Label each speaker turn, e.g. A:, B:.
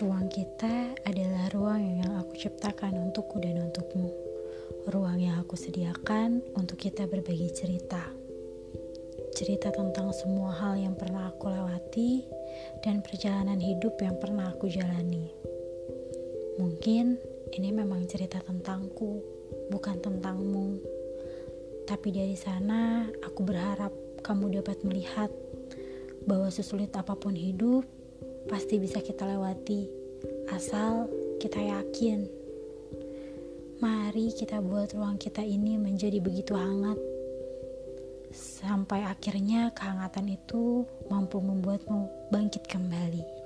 A: Ruang kita adalah ruang yang aku ciptakan untukku dan untukmu. Ruang yang aku sediakan untuk kita berbagi cerita. Cerita tentang semua hal yang pernah aku lewati dan perjalanan hidup yang pernah aku jalani. Mungkin ini memang cerita tentangku, bukan tentangmu. Tapi dari sana aku berharap kamu dapat melihat bahwa sesulit apa pun hidup, pasti bisa kita lewati, asal kita yakin. Mari kita buat ruang kita ini menjadi begitu hangat, sampai akhirnya kehangatan itu mampu membuatmu bangkit kembali.